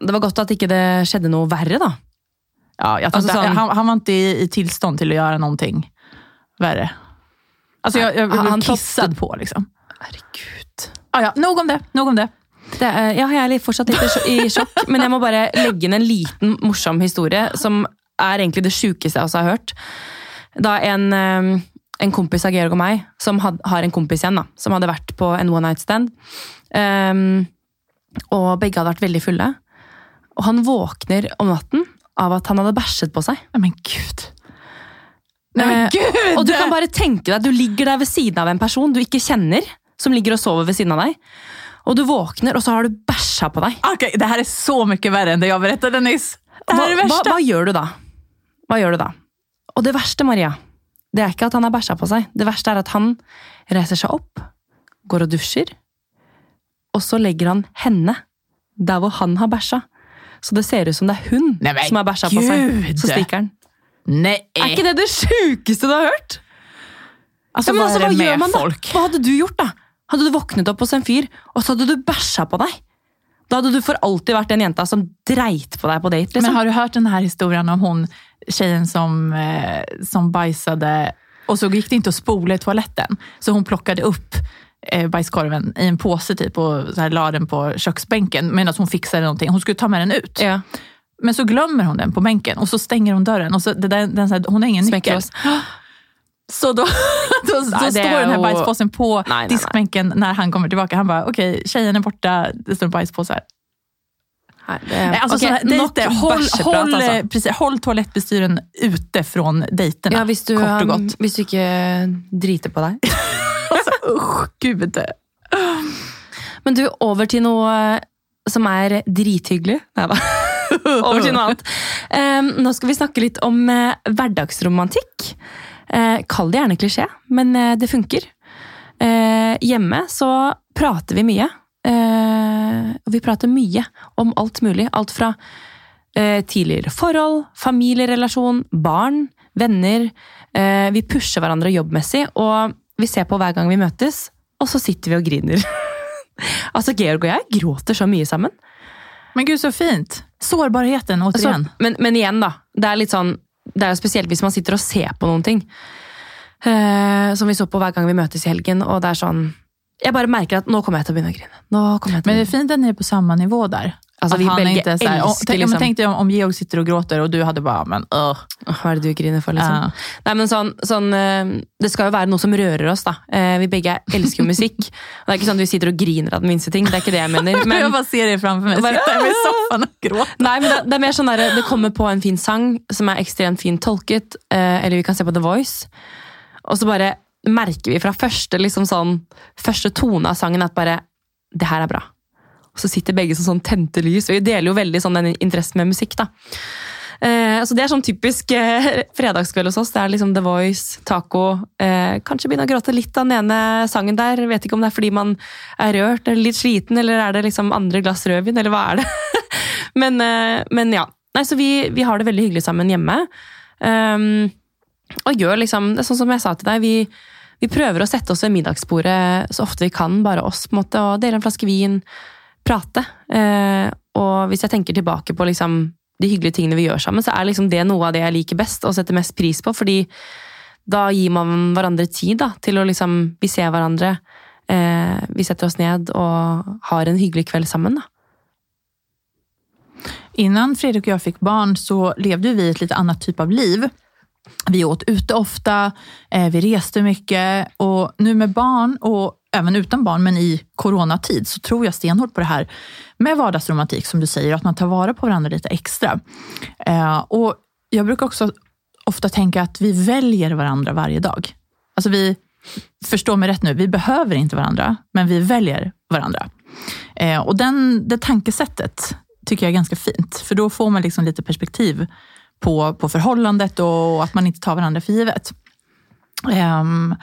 Det var godt at ikke det skjedde noe verre, da. Ja, jeg altså, sånn, han, han var ikke i, i til å gjøre noe verre. Altså, Alltså jeg, jeg, Han- kisset på. Liksom. Herregud. Ah, ja, Nok om det. Nok om det. Det er, ja, jeg er fortsatt litt i sjokk, *laughs* men jeg må bare legge inn en liten morsom historie, som er egentlig det sjukeste jeg også har hørt. Da en, eh, en kompis av Georg og meg, som had, har en kompis igjen, da, som hadde vært på en one night stand, um, og begge hadde vært veldig fulle, og han våkner om natten av at han hadde bæsjet på seg. Nei, men gud. Nei, men Eh, gud! Og du kan bare tenke deg du ligger der ved siden av en person du ikke kjenner, som ligger og sover ved siden av deg, og du våkner, og så har du bæsja på deg. Ok, det her er så mye verre enn det jeg berettet, Dennis. Det her Hva, är det hva, värsta. hva gjør du da? Hva gjør du da? Og det verste, Maria, det er ikke at han har bæsja på seg. Det verste er at han reiser seg opp, går og dusjer, og så legger han henne der hvor han har bæsja. Så det ser ut som det er hun Nei, men som har bæsja på seg. Så stikker den. Nei. Er ikke det det sjukeste du har hørt? Altså, Ja, men altså, hva gjør man da? folk? Hva hadde du gjort, da? Hadde du våknet opp hos en fyr, og så hadde du bæsja på deg? Da hadde du for alltid vært den jenta som dreit på deg på date. Men liksom. har du hørt denne historien om hun tjejen som, eh, som bajsade og så gikk det ikke å spole i toaletten. Så hun plockade opp bajskorven i en påse typ och så här, la den på köksbänken medan hon fixade någonting. Hon skulle ta med den ut. Ja. Men så glömmer hon den på bänken och så stänger hon dörren. Och så, det där, den, så här, hon har ingen nyckel. *gasps* Så då, *laughs* då, då Nej, står den här ju- bajspåsen på Nej, nej, nej. diskbänken när han kommer tillbaka. Han bara, okej, tjejen är borta, det står en bajspåse här. Det, alltså, Okej, såna dejter, håll, håll, eh, precis, håll toalettbestyren ute från dejterna. Ja, hvis du, kort og godt. hvis du ikke driter på deg. *laughs* Usch, gud. Men du, over til noe som er drithyggelig. Nei da. *laughs* over til noe annet. Um, nå skal vi snakke litt om uh, hverdagsromantikk. Uh, kall det gjerne klisjé, men uh, det funker. Eh, hjemme så prater vi mye. Eh, og vi prater mye om alt mulig. Alt fra eh, tidligere forhold, familierelasjon, barn, venner. Eh, vi pusher hverandre jobbmessig, og vi ser på hver gang vi møtes, og så sitter vi og griner. *laughs* altså, Georg og jeg gråter så mye sammen. Men gud, så fint. Sårbarheten, Altså, återigen. men, men igjen, da. Det er litt sånn det er jo spesielt hvis man sitter og ser på noen ting. Uh, som vi så på hver gang vi møtes i helgen. og det er sånn Jeg bare merker at nå kommer jeg til å begynne å grine. Nå kommer jeg til å Men det er fint at dere er på samme nivå där. Alltså, Att vi han inte så här, tänk, liksom- men tänk dig om, om Georg sitter och gråter och du hadde bare men uh. Hva er det du griner for, liksom? Ja. Nei, men sånn, sånn, eh, Det skal jo være noe som rører oss, da. Eh, Vi begge elsker jo musikk. *laughs* Og det er ikke sånn at vi sitter og griner av den minste ting. Det er ikke det jeg mener. *laughs* Men, jeg bare ser det framfor meg. Bara- sitter med i soffan og gråter. nei, men det, det er mer sånn der, det kommer på en fin sang som er ekstremt fint tolket, eh, eller vi kan se på The Voice, og så bare merker vi fra første, liksom sånn, første tone av sangen at bare Det her er bra. Så sitter begge som sånn tente lys, vi deler jo veldig sånn den interessen med musikk, da. Eh, så Det er sånn typisk eh, *laughs* fredagskveld hos oss. Det er liksom The Voice, taco. Eh, kanskje begynne å gråte litt av den ene sangen der. Vet ikke om det er fordi man er rørt eller litt sliten, eller er det liksom andre glass rødvin, eller hva er det? *laughs* men, eh, men, ja. Nei, så vi, vi, har det veldig hyggelig sammen hjemme. Um, og gjør liksom det er sånn som jeg sa til deg. vi vi prøver å sette oss ved middagsbordet så ofte vi kan, bare oss, på en måte, og dele en flaske vin, prate. Eh, og hvis jeg tenker tilbake på liksom, de hyggelige tingene vi gjør sammen, så er liksom det noe av det jeg liker best og setter mest pris på. fordi da gir man hverandre tid da, til å liksom Vi ser hverandre, eh, vi setter oss ned og har en hyggelig kveld sammen. da. Innan Fredrik og jeg fikk barn så levde vi et litt annet typ av liv. Vi åt ute ofta, eh, vi reste mye. Og nå med barn och även utan barn, men i coronatid, så tror jag stenhårt på det här med vardagsromantik, som du säger, att man tar vara på varandra lite extra. Eh, och Jag brukar också ofta tänka att vi väljer varandra varje dag. Alltså vi, förstå mig rätt nu, vi behöver inte varandra, men vi väljer varandra. Eh, och den, det tankesättet tycker jag är ganska fint, för då får man liksom lite perspektiv på, på förhållandet och att man inte tar varandra för givet. Um,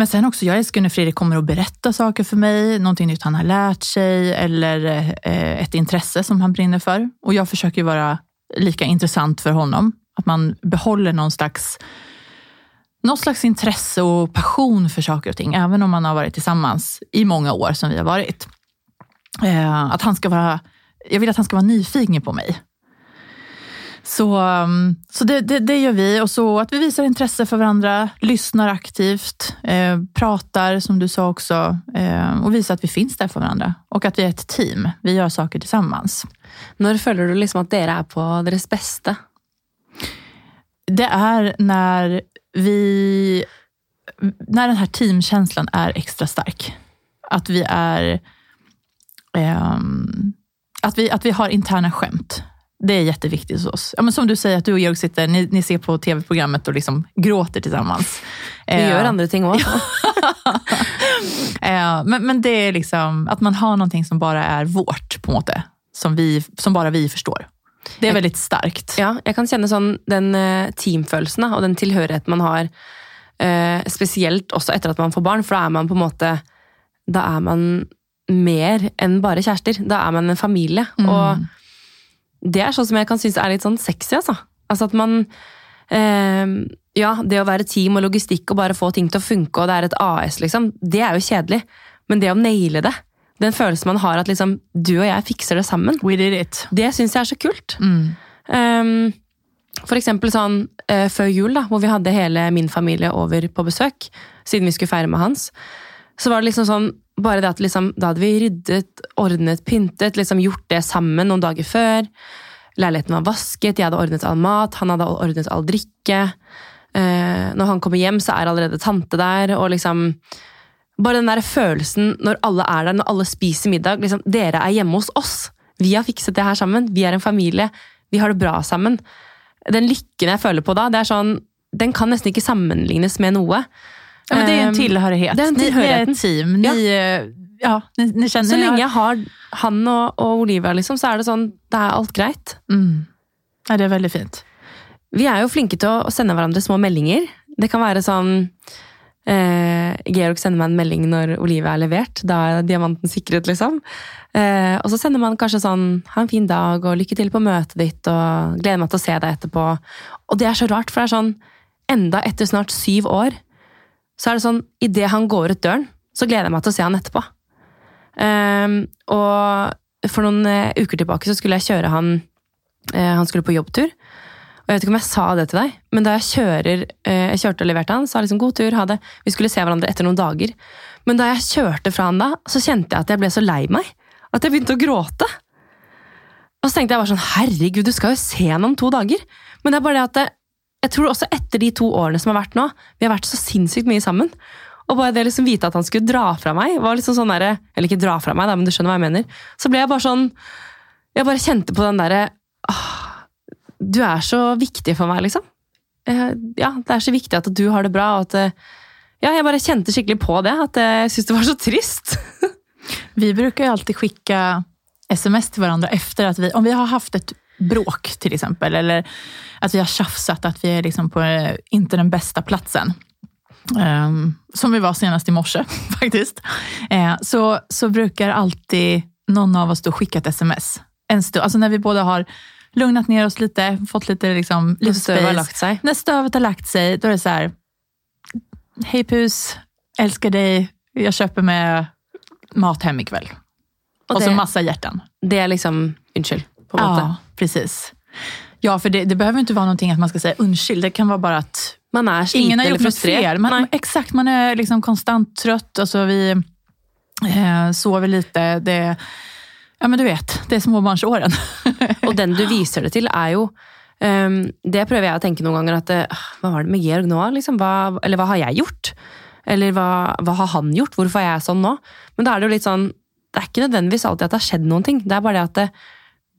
men sen också, jag älskar när Fredrik kommer och berättar saker för mig, någonting nytt han har lärt sig eller eh, ett intresse som han brinner för. Och jag försöker vara lika intressant för honom. Att man behåller någon slags, någon slags intresse och passion för saker och ting, även om man har varit tillsammans i många år som vi har varit. Eh, att han ska vara, jag vill att han ska vara nyfiken på mig. Så, um, så det, det, det, gör vi. Och så att vi visar intresse för varandra, lyssnar aktivt, eh, pratar som du sa också eh, och visar att vi finns där för varandra. Och att vi är ett team. Vi gör saker tillsammans. När føler du liksom att dere är på deras bästa? Det är när vi när den här teamkänslan är extra stark. Att vi är eh, att, vi, att vi har interna skämt. Det är jätteviktigt hos oss. Ja, men som du säger, att du och Georg sitter, ni, ni ser på tv-programmet och liksom gråter tillsammans. Vi gör andra ting också. *laughs* men, men det är liksom att man har någonting som bara är vårt, på något som, vi, som bara vi förstår. Det er veldig sterkt. Ja, jeg kan kjenne sånn den uh, teamfølelsen og den tilhørigheten man har, spesielt også etter at att man får barn, for da er man på en måte, Da er man mer enn bare kjærester. Da er man en familie. Mm. Och det er sånn som jeg kan synes er litt sånn sexy, altså. Altså at man eh, Ja, det å være team og logistikk og bare få ting til å funke, og det er et AS, liksom, det er jo kjedelig. Men det å naile det, den følelsen man har at liksom du og jeg fikser det sammen, We did it. det syns jeg er så kult. Mm. Um, for eksempel sånn eh, før jul, da, hvor vi hadde hele min familie over på besøk, siden vi skulle feire med hans, så var det liksom sånn bare det at liksom, Da hadde vi ryddet, ordnet, pyntet, liksom gjort det sammen noen dager før. Leiligheten var vasket, jeg hadde ordnet all mat, han hadde ordnet all drikke. Eh, når han kommer hjem, så er allerede tante der. og liksom Bare den der følelsen når alle er der, når alle spiser middag. liksom, Dere er hjemme hos oss. Vi har fikset det her sammen. Vi er en familie. Vi har det bra sammen. Den lykken jeg føler på da, det er sånn, den kan nesten ikke sammenlignes med noe. Ja, men det är en tillhörighet. Det är en tillhörighet. Ni, är ett team. Ni, ja. ja ni, ni känner, så länge jag har han och, och Olivia, liksom, så är det sånn, det er alt greit. Mm. Ja, det är väldigt fint. Vi er jo flinke til å sende hverandre små meldinger. Det kan være sånn eh, Georg sender meg en melding når Olivia er levert. Da er diamanten sikret, liksom. Eh, og så sender man kanskje sånn 'ha en fin dag' og 'lykke til på møtet ditt' og 'gleder meg til å se deg etterpå'. Og det er så rart, for det er sånn Enda etter snart syv år så er det sånn Idet han går ut døren, så gleder jeg meg til å se han etterpå. Um, og for noen uh, uker tilbake så skulle jeg kjøre han uh, Han skulle på jobbtur. Og Jeg vet ikke om jeg sa det til deg, men da jeg kjører, uh, jeg kjørte og leverte han, sa liksom 'god tur, ha det'. Vi skulle se hverandre etter noen dager. Men da jeg kjørte fra han da, så kjente jeg at jeg ble så lei meg. At jeg begynte å gråte. Og så tenkte jeg bare sånn Herregud, du skal jo se han om to dager. Men det er bare det at jeg tror også etter de to årene som har vært nå, vi har vært så sinnssykt mye sammen. Og bare det liksom vite at han skulle dra fra meg, var liksom sånn der, eller ikke dra fra meg, da, men du skjønner hva jeg mener. Så ble jeg bare sånn Jeg bare kjente på den derre Du er så viktig for meg, liksom. Ja, det er så viktig at du har det bra. og at ja, jeg bare kjente skikkelig på det. At jeg syntes det var så trist. *laughs* vi bruker jo alltid sende sms til hverandre etter at vi, om vi har haft ett bråk till exempel. Eller att vi har tjafsat, att vi är liksom på eh, inte den bästa platsen. Um, som vi var senast i morse *laughs* faktiskt. Eh, så, så brukar alltid någon av oss då skicka ett sms. En stund, alltså när vi båda har lugnat ner oss lite, fått lite liksom, När stövet har lagt sig. När stövet har lagt sig, då är det så här. Hej pus, älskar dig, jag köper med mat hem ikväll. Och, Och så masse massa hjärtan. Det er liksom Unnskyld, på måte. Ja, precis. Ja, för det, det behöver inte vara någonting att man ska säga undskyld. Det kan vara bara att Man är sliten ingen har gjort något fel. Man, exakt, man är liksom konstant trött. Alltså vi eh, sover lite. Det, ja, men du vet, det är småbarnsåren. *laughs* Og den du viser det til, er jo um, Det prøver jeg å tenke noen ganger. at uh, Hva var det med Georg nå? Liksom, hva, eller hva har jeg gjort? Eller hva, hva har han gjort? Hvorfor er jeg sånn nå? Men da er det jo litt sånn Det er ikke nødvendigvis alltid at det har skjedd noen ting. Det er bare det at det,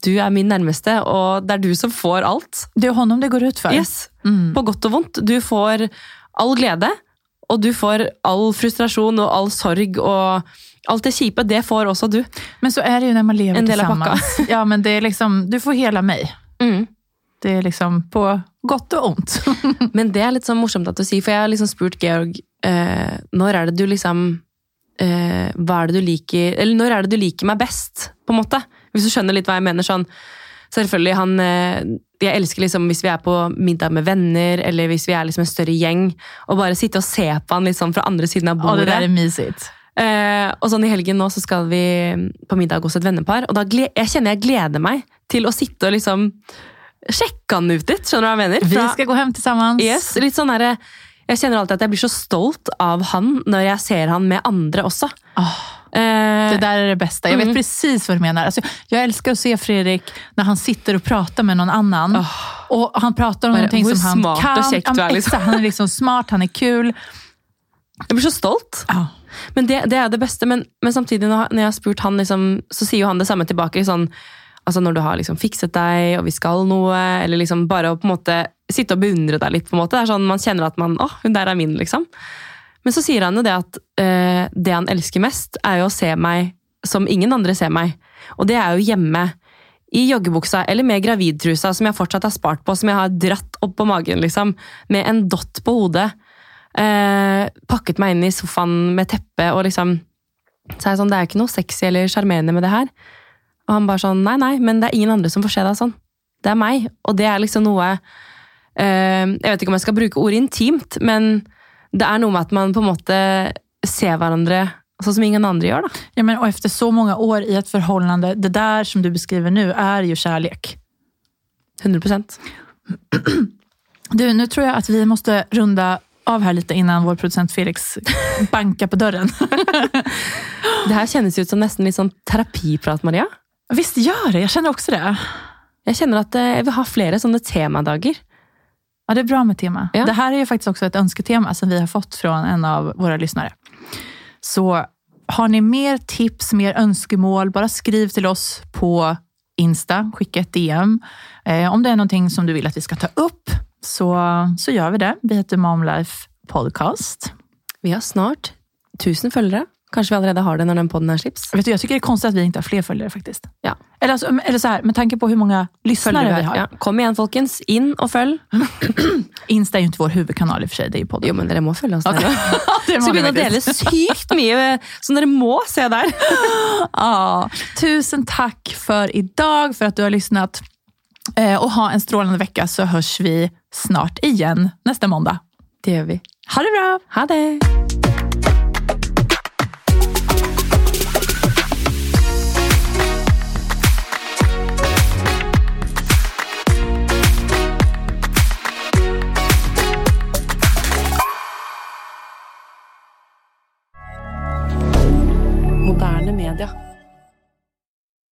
du er min nærmeste, og det er du som får alt. Det är honom det går ut for. Yes. Mm. På godt og vondt. Du får all glede, og du får all frustrasjon og all sorg og alt det kjipe. Det får også du. Men så er det jo når man lever sammen. Ja, men det er liksom, du får hele meg. Mm. Det er liksom på godt og vondt. *laughs* Men det er litt sånn morsomt at du sier, for jeg har liksom spurt Georg eh, når er det du liksom eh, Hva er det du liker Eller når er det du liker meg best, på en måte? Hvis du skjønner litt hva jeg mener. sånn Selvfølgelig, han eh, Jeg elsker liksom hvis vi er på middag med venner, eller hvis vi er liksom en større gjeng, og bare sitte og se på han litt sånn fra andre siden av bordet. Å, det der er mysigt. Eh, og sånn I helgen nå så skal vi på middag hos et vennepar. Og da jeg kjenner jeg gleder meg til å sitte og liksom sjekke han ut litt. Skjønner du hva jeg mener? Vi skal gå gå til sammen. Yes, litt sånn der, Jeg kjenner alltid at jeg blir så stolt av han når jeg ser han med andre også. Eh, det där är det bästa. Jag vet Mm. precis vad du menar. Alltså, jag älskar att se Fredrik när han sitter och pratar med någon annan. Oh. Och Han pratar om någonting som han smart och kan. käckt kjekt, men liksom. han är liksom smart, han är kul. jeg blir så stolt. Ja. Men det, det er det beste. Men, men samtidig, når jeg har spurt han, liksom, så sier jo han det samme tilbake. Sånn, altså Når du har liksom fikset deg, og vi skal noe, eller liksom bare å på en måte sitte og beundre deg litt. på en måte. Det er sånn Man kjenner at man, åh, hun der er min, liksom. Men så sier han jo det at eh, det han elsker mest, er jo å se meg som ingen andre ser meg. Og det er jo hjemme. I joggebuksa eller med gravidtrusa som jeg fortsatt har spart på, som jeg har dratt opp på magen, liksom. Med en dott på hodet. Eh, pakket meg inn i sofaen med teppe og liksom Så er jeg sånn, det er jo ikke noe sexy eller sjarmerende med det her. Og han bare sånn, nei, nei, men det er ingen andre som får se deg sånn. Det er meg. Og det er liksom noe eh, Jeg vet ikke om jeg skal bruke ordet intimt, men det er noe med at man på en måte ser hverandre sånn som ingen andre gjør, da. Ja, men, og efter så mange år i et forhold det der som du beskriver nu er jo kjærlighet. 100% Du, nå tror jeg at vi må runda av her litt innan vår produsent Felix banker på døren. *laughs* Det her kjennes ut som nesten litt sånn terapiprat, Maria. Visst gjør det, Jeg kjenner også det. Jeg kjenner at eh, jeg vil ha flere sånne temadager. Ja, det er bra med tema. Ja. Det her er jo faktisk også et ønsketema som vi har fått fra en av våre lyssnare. Så har ni mer tips, mer önskemål, bara skriv till oss på Insta, skicka ett DM. Eh, om det är någonting som du vill att vi ska ta upp så, så gjør vi det. Vi heter Momlife Podcast. Vi har snart 1000 følgere. Kanskje vi allerede har det når den podden er slips. Vet du, jag tycker det är konstigt att vi inte har fler följare faktiskt. Ja. Eller, alltså, eller så här, med tanke på hur många lyssnare Følgere vi har. Ja. Kom igjen, folkens. Inn og følg. *clears throat* Insta er jo ikke vår huvudkanal i og for seg, det er jo podden. Jo, men dere må følge oss der. *laughs* Så vi begynner å dele sykt mye som dere må se der. *laughs* ah, tusen takk for i dag, for at du har lyssnat. Eh, og ha en strålende vecka så hørs vi snart igjen neste måndag. Det gjør vi. Ha det bra! Ha det! regarder